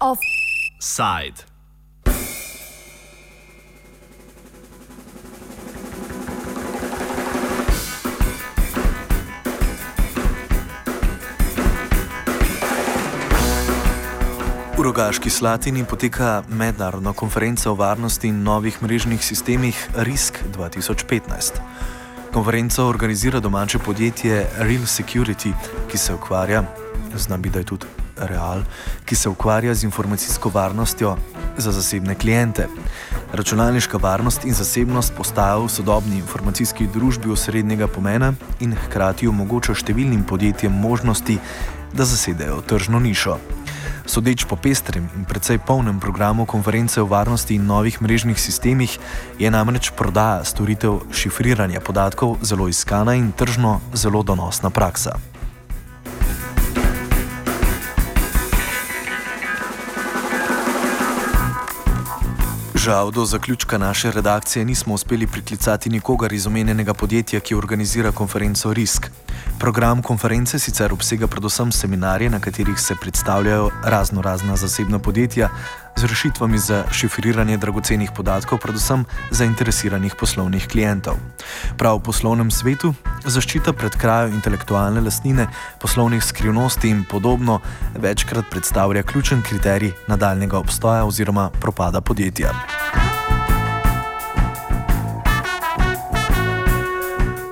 Offside. V Rogaški Slatini poteka mednarodna konferenca o varnosti in novih mrežnih sistemih RISK 2015. Konferenco organizira domače podjetje Real Security, ki se ukvarja, znam bi da je tudi Real, ki se ukvarja z informacijsko varnostjo za zasebne klijente. Računalniška varnost in zasebnost postajajo v sodobni informacijski družbi osrednjega pomena in hkrati omogoča številnim podjetjem možnosti, da zasedejo tržno nišo. Sodeč po pestrem in precej polnem programu konference o varnosti in novih mrežnih sistemih, je namreč prodaja storitev šifriranja podatkov zelo iskana in tržno zelo donosna praksa. Žal, do zaključka naše redakcije nismo uspeli priklicati nikogar iz omenjenega podjetja, ki organizira konferenco RISK. Program konference sicer obsega predvsem seminarje, na katerih se predstavljajo razno razna zasebna podjetja z rešitvami za šifriranje dragocenih podatkov, predvsem zainteresiranih poslovnih klientov. Prav v poslovnem svetu zaščita pred krajo intelektualne lastnine, poslovnih skrivnosti in podobno večkrat predstavlja ključen kriterij nadaljnega obstoja oziroma propada podjetja.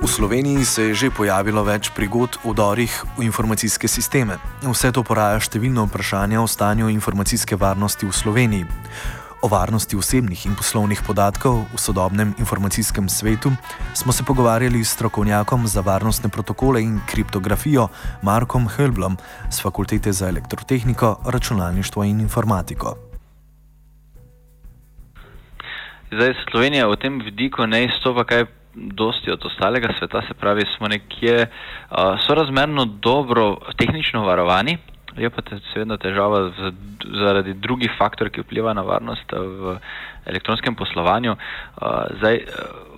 Sloveniji se je že pojavilo več prigod v dorih v informacijske sisteme. Vse to poraja številno vprašanje o stanju informacijske varnosti v Sloveniji. O varnosti osebnih in poslovnih podatkov v sodobnem informacijskem svetu smo se pogovarjali s strokovnjakom za varnostne protokole in kriptografijo Markom Helblom z Fakultete za elektrotehniko, računalništvo in informatiko. Zdaj, Slovenija v tem vidiku ne izstopa kaj dosti od ostalega sveta, se pravi, smo nekje uh, sorazmerno dobro tehnično varovani, je pa te, seveda težava v, zaradi drugih faktorjev, ki vplivajo na varnost v elektronskem poslovanju. Uh, zdaj,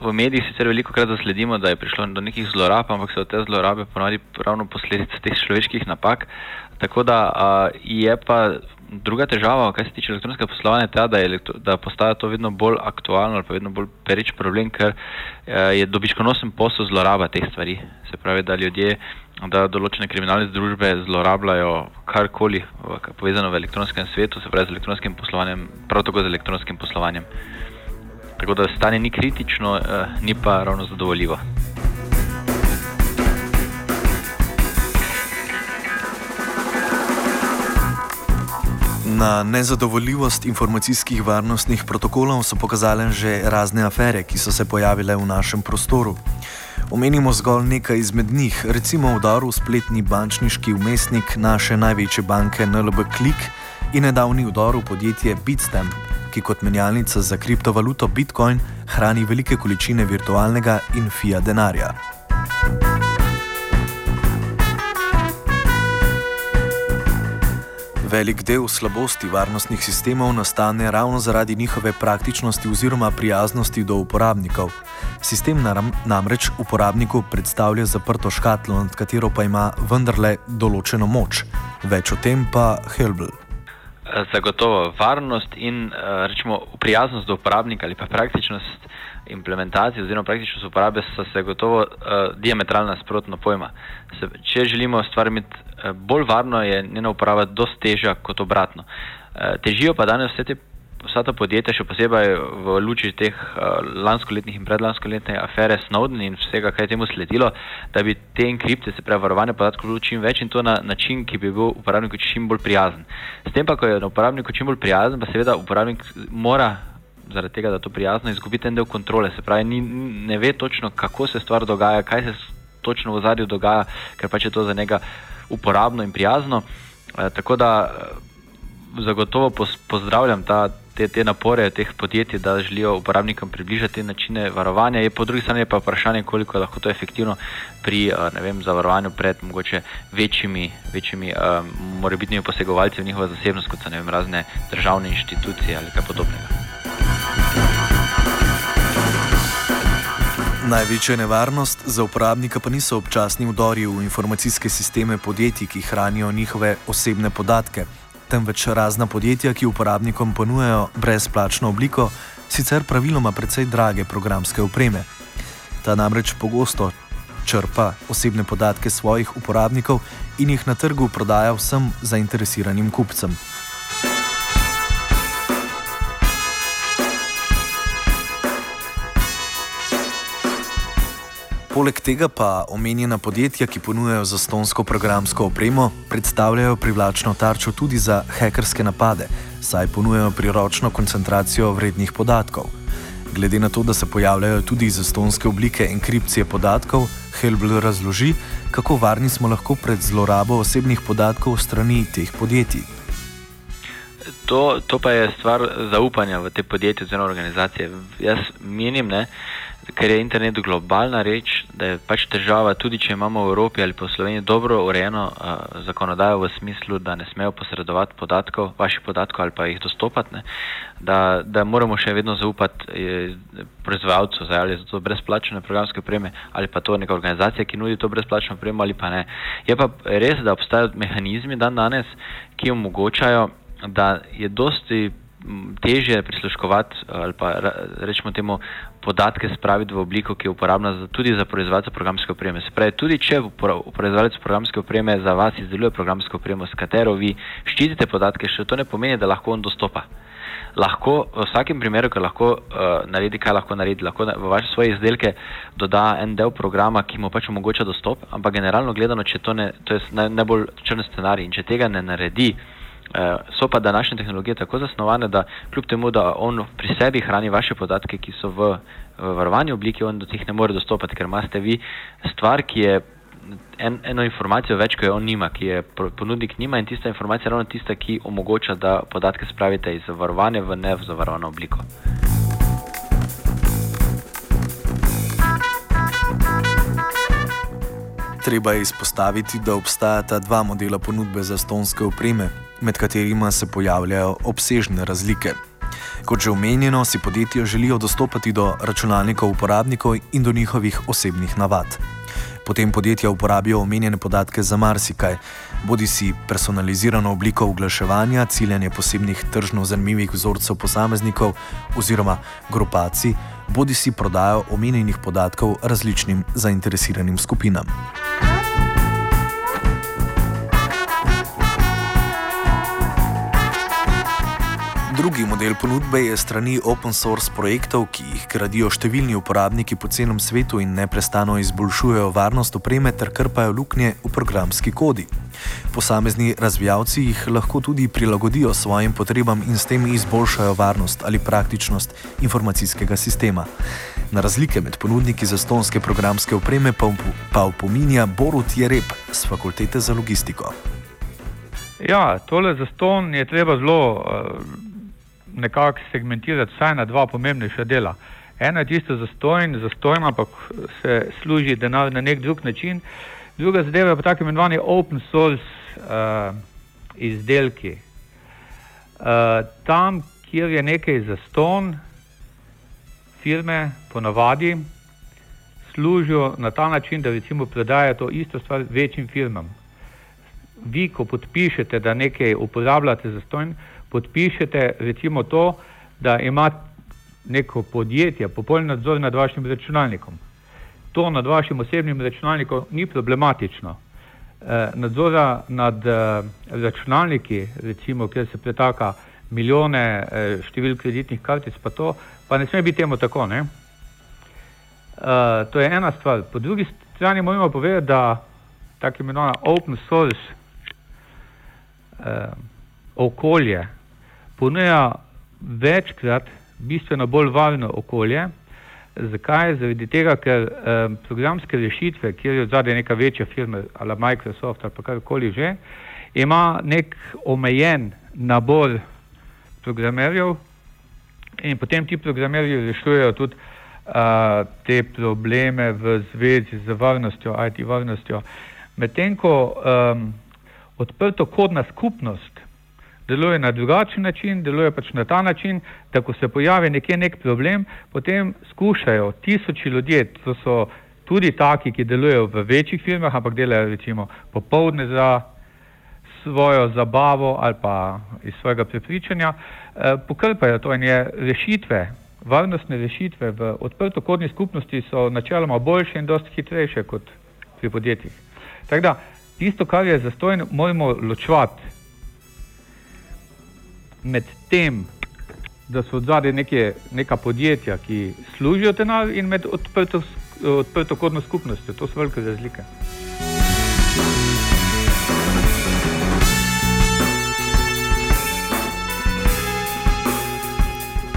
v medijih sicer veliko krat zasledimo, da je prišlo do nekih zlorab, ampak so te zlorabe ponovadi ravno posledice teh človeških napak. Tako da uh, je pa druga težava, kar se tiče elektronskega poslovanja, ta, da, elektro, da postaja to vedno bolj aktualno ali pa vedno bolj pereč problem, ker uh, je dobičkonosen posel zloraba teh stvari. Se pravi, da ljudje, da določene kriminalne združbe zlorabljajo karkoli povezano v elektronskem svetu, se pravi z elektronskim poslovanjem, prav tako z elektronskim poslovanjem. Tako da stanje ni kritično, uh, ni pa ravno zadovoljivo. Na nezadovoljivost informacijskih varnostnih protokolov so pokazale že razne afere, ki so se pojavile v našem prostoru. Omenimo zgolj nekaj izmed njih, recimo udar v spletni bančniški umestnik naše največje banke NLB Klik in nedavni udar v podjetje Bitstamp, ki kot menjalnica za kriptovaluto Bitcoin hrani velike količine virtualnega in fiat denarja. Velik del slabosti varnostnih sistemov nastane ravno zaradi njihove praktičnosti oziroma prijaznosti do uporabnikov. Sistem namreč uporabniku predstavlja zaprto škatlo, nad katero pa ima vendarle določeno moč. Več o tem pa Helbl. Zagotovo varnost in rečemo prijaznost do uporabnika ali pa praktičnost implementacije oziroma praktičnost uporabe so se gotovo diametralno nasprotno pojma. Se, če želimo stvar imeti bolj varno, je njena uporaba dosti težja kot obratno. Težijo pa danes vse te. Vsa ta podjetja, še posebej v luči teh uh, lanskoletnih in predlanskoletnih afere Snowden in vsega, kaj je temu sledilo, da bi te enkripte, se pravi varovanje podatkov, bilo čim več in to na način, ki bi bil uporabniku čim bolj prijazen. S tem pa, ko je uporabniku čim bolj prijazen, pa seveda uporabnik mora zaradi tega, da to prijazno izgubiti en del kontrole. Se pravi, ni, ne ve točno, kako se stvar dogaja, kaj se točno v zadju dogaja, ker pač je to za njega uporabno in prijazno. E, tako da eh, zagotovo pozdravljam ta, te, te napore teh podjetij, da želijo uporabnikom približati te načine varovanja. Je po drugi strani pa vprašanje, koliko je lahko to efektivno pri eh, vem, zavarovanju pred mogoče večjimi, večjimi um, morebitnimi posegovalci v njihovo zasebnost, kot so vem, razne državne inštitucije ali kaj podobnega. Največja nevarnost za uporabnika pa niso občasni vdori v informacijske sisteme podjetij, ki hranijo njihove osebne podatke, temveč razna podjetja, ki uporabnikom ponujajo brezplačno obliko, sicer praviloma precej drage programske opreme. Ta namreč pogosto črpa osebne podatke svojih uporabnikov in jih na trgu prodaja vsem zainteresiranim kupcem. Poleg tega pa omenjena podjetja, ki ponujajo zastonsko programsko opremo, predstavljajo privlačno tarčo tudi za hekerske napade, saj ponujajo priročno koncentracijo vrednih podatkov. Glede na to, da se pojavljajo tudi zastonske oblike enkripcije podatkov, Helbl razloži, kako varni smo lahko pred zlorabo osebnih podatkov strani teh podjetij. To, to pa je stvar zaupanja v te podjetje oziroma organizacije. Jaz menim, ne, ker je internet globalna reč, da je pač težava, tudi če imamo v Evropi ali pa v Sloveniji dobro urejeno uh, zakonodajo v smislu, da ne smejo posredovati podatkov, vaših podatkov ali pa jih dostopati, ne, da, da moramo še vedno zaupati eh, proizvajalcu, ali za to brezplačne programske opreme ali pa to neka organizacija, ki nudi to brezplačno opremo ali pa ne. Je pa res, da obstajajo mehanizmi dan danes, ki omogočajo, da je dosti težje prisluškovati ali pa rečemo temu podatke spraviti v obliko, ki je uporabna za, tudi za proizvajalce programske opreme. Se pravi, tudi če proizvajalec programske opreme za vas izdeluje programsko opremo, s katero vi ščitite podatke, še to ne pomeni, da lahko on dostopa. Lahko v vsakem primeru, ki lahko uh, naredi, kaj lahko naredi, lahko v vaše svoje izdelke doda en del programa, ki mu pač omogoča dostop, ampak generalno gledano, če to, ne, to je najbolj črn scenarij in če tega ne naredi, Eh, so pa današnje tehnologije tako zasnovane, da kljub temu, da on pri sebi hrani vaše podatke, ki so v, v varovanju obliki, on do teh ne more dostopati, ker imate vi stvar, ki je en, eno informacijo več, ko jo on nima, ki je ponudnik nima in tista informacija je ravno tista, ki omogoča, da podatke spravite iz varovane v ne v zavarovano obliko. Treba izpostaviti, da obstajata dva modela ponudbe za stonske opreme, med katerima se pojavljajo obsežne razlike. Kot že omenjeno, si podjetja želijo dostopati do računalnikov uporabnikov in do njihovih osebnih navad. Potem podjetja uporabijo omenjene podatke za marsikaj, bodi si personalizirano obliko oglaševanja, ciljanje posebnih tržno zanimivih vzorcev posameznikov oziroma grupacij, bodi si prodajo omenjenih podatkov različnim zainteresiranim skupinam. Drugi model ponudbe je strani open source projektov, ki jih gradijo številni uporabniki po celem svetu in neprestano izboljšujejo varnost opreme ter krpajo luknje v programski kodi. Posamezni razvijalci jih lahko tudi prilagodijo svojim potrebam in s tem izboljšajo varnost ali praktičnost informacijskega sistema. Na razlike med ponudniki za stonske programske opreme pa upominja Borut Jereb z Fakultete za logistiko. Ja, tole za ston je treba zelo. Uh nekako segmentirati vsaj na dva pomembnejša dela. Eno je tisto zastojno, zastojno, ampak se služi denar na nek drug način, druga zadeva je pa tako imenovani open source uh, izdelki. Uh, tam, kjer je nekaj zaston, firme ponavadi služijo na ta način, da recimo prodajajo to isto stvar večjim firmam. Vi, ko podpišete, da nekaj uporabljate zastojno, podpišete recimo to, da ima neko podjetje popoln nadzor nad vašim računalnikom. To nad vašim osebnim računalnikom ni problematično. E, nadzora nad e, računalniki, recimo, kjer se pretaka milijone e, števil kreditnih kartic, pa to, pa ne sme biti temu tako. Ne? E, to je ena stvar. Po drugi strani moramo povedati, da tako imenovana open source e, okolje, ponuja večkrat bistveno bolj varno okolje. Zakaj? Zaradi tega, ker eh, programske rešitve, kjer je zadaj neka večja firma, ali Microsoft ali karkoli že, ima nek omejen nabor programerjev in potem ti programerji rešujejo tudi uh, te probleme v zvezi z varnostjo, IT varnostjo. Medtem ko um, odprto kodna skupnost deluje na drugačen način, deluje pač na ta način, da ko se pojavi nekje nek problem, potem skušajo tisoči ljudi, to so tudi taki, ki delujejo v večjih firmah, ampak delajo recimo popovdne za svojo zabavo ali pa iz svojega prepričanja, eh, pokrpajo to in je rešitve, varnostne rešitve v odprtokodni skupnosti so načeloma boljše in dosti hitrejše kot pri podjetjih. Tako da tisto, kar je zastojno, moramo ločevati med tem, da so odzadaj neka podjetja, ki služijo denar in med odprto, odprtokodno skupnostjo. To so velike razlike.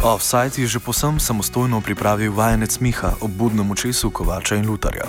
Offside je že posem samostojno pripravil vajenec Miha ob budnem očesu Kovača in Lutarja.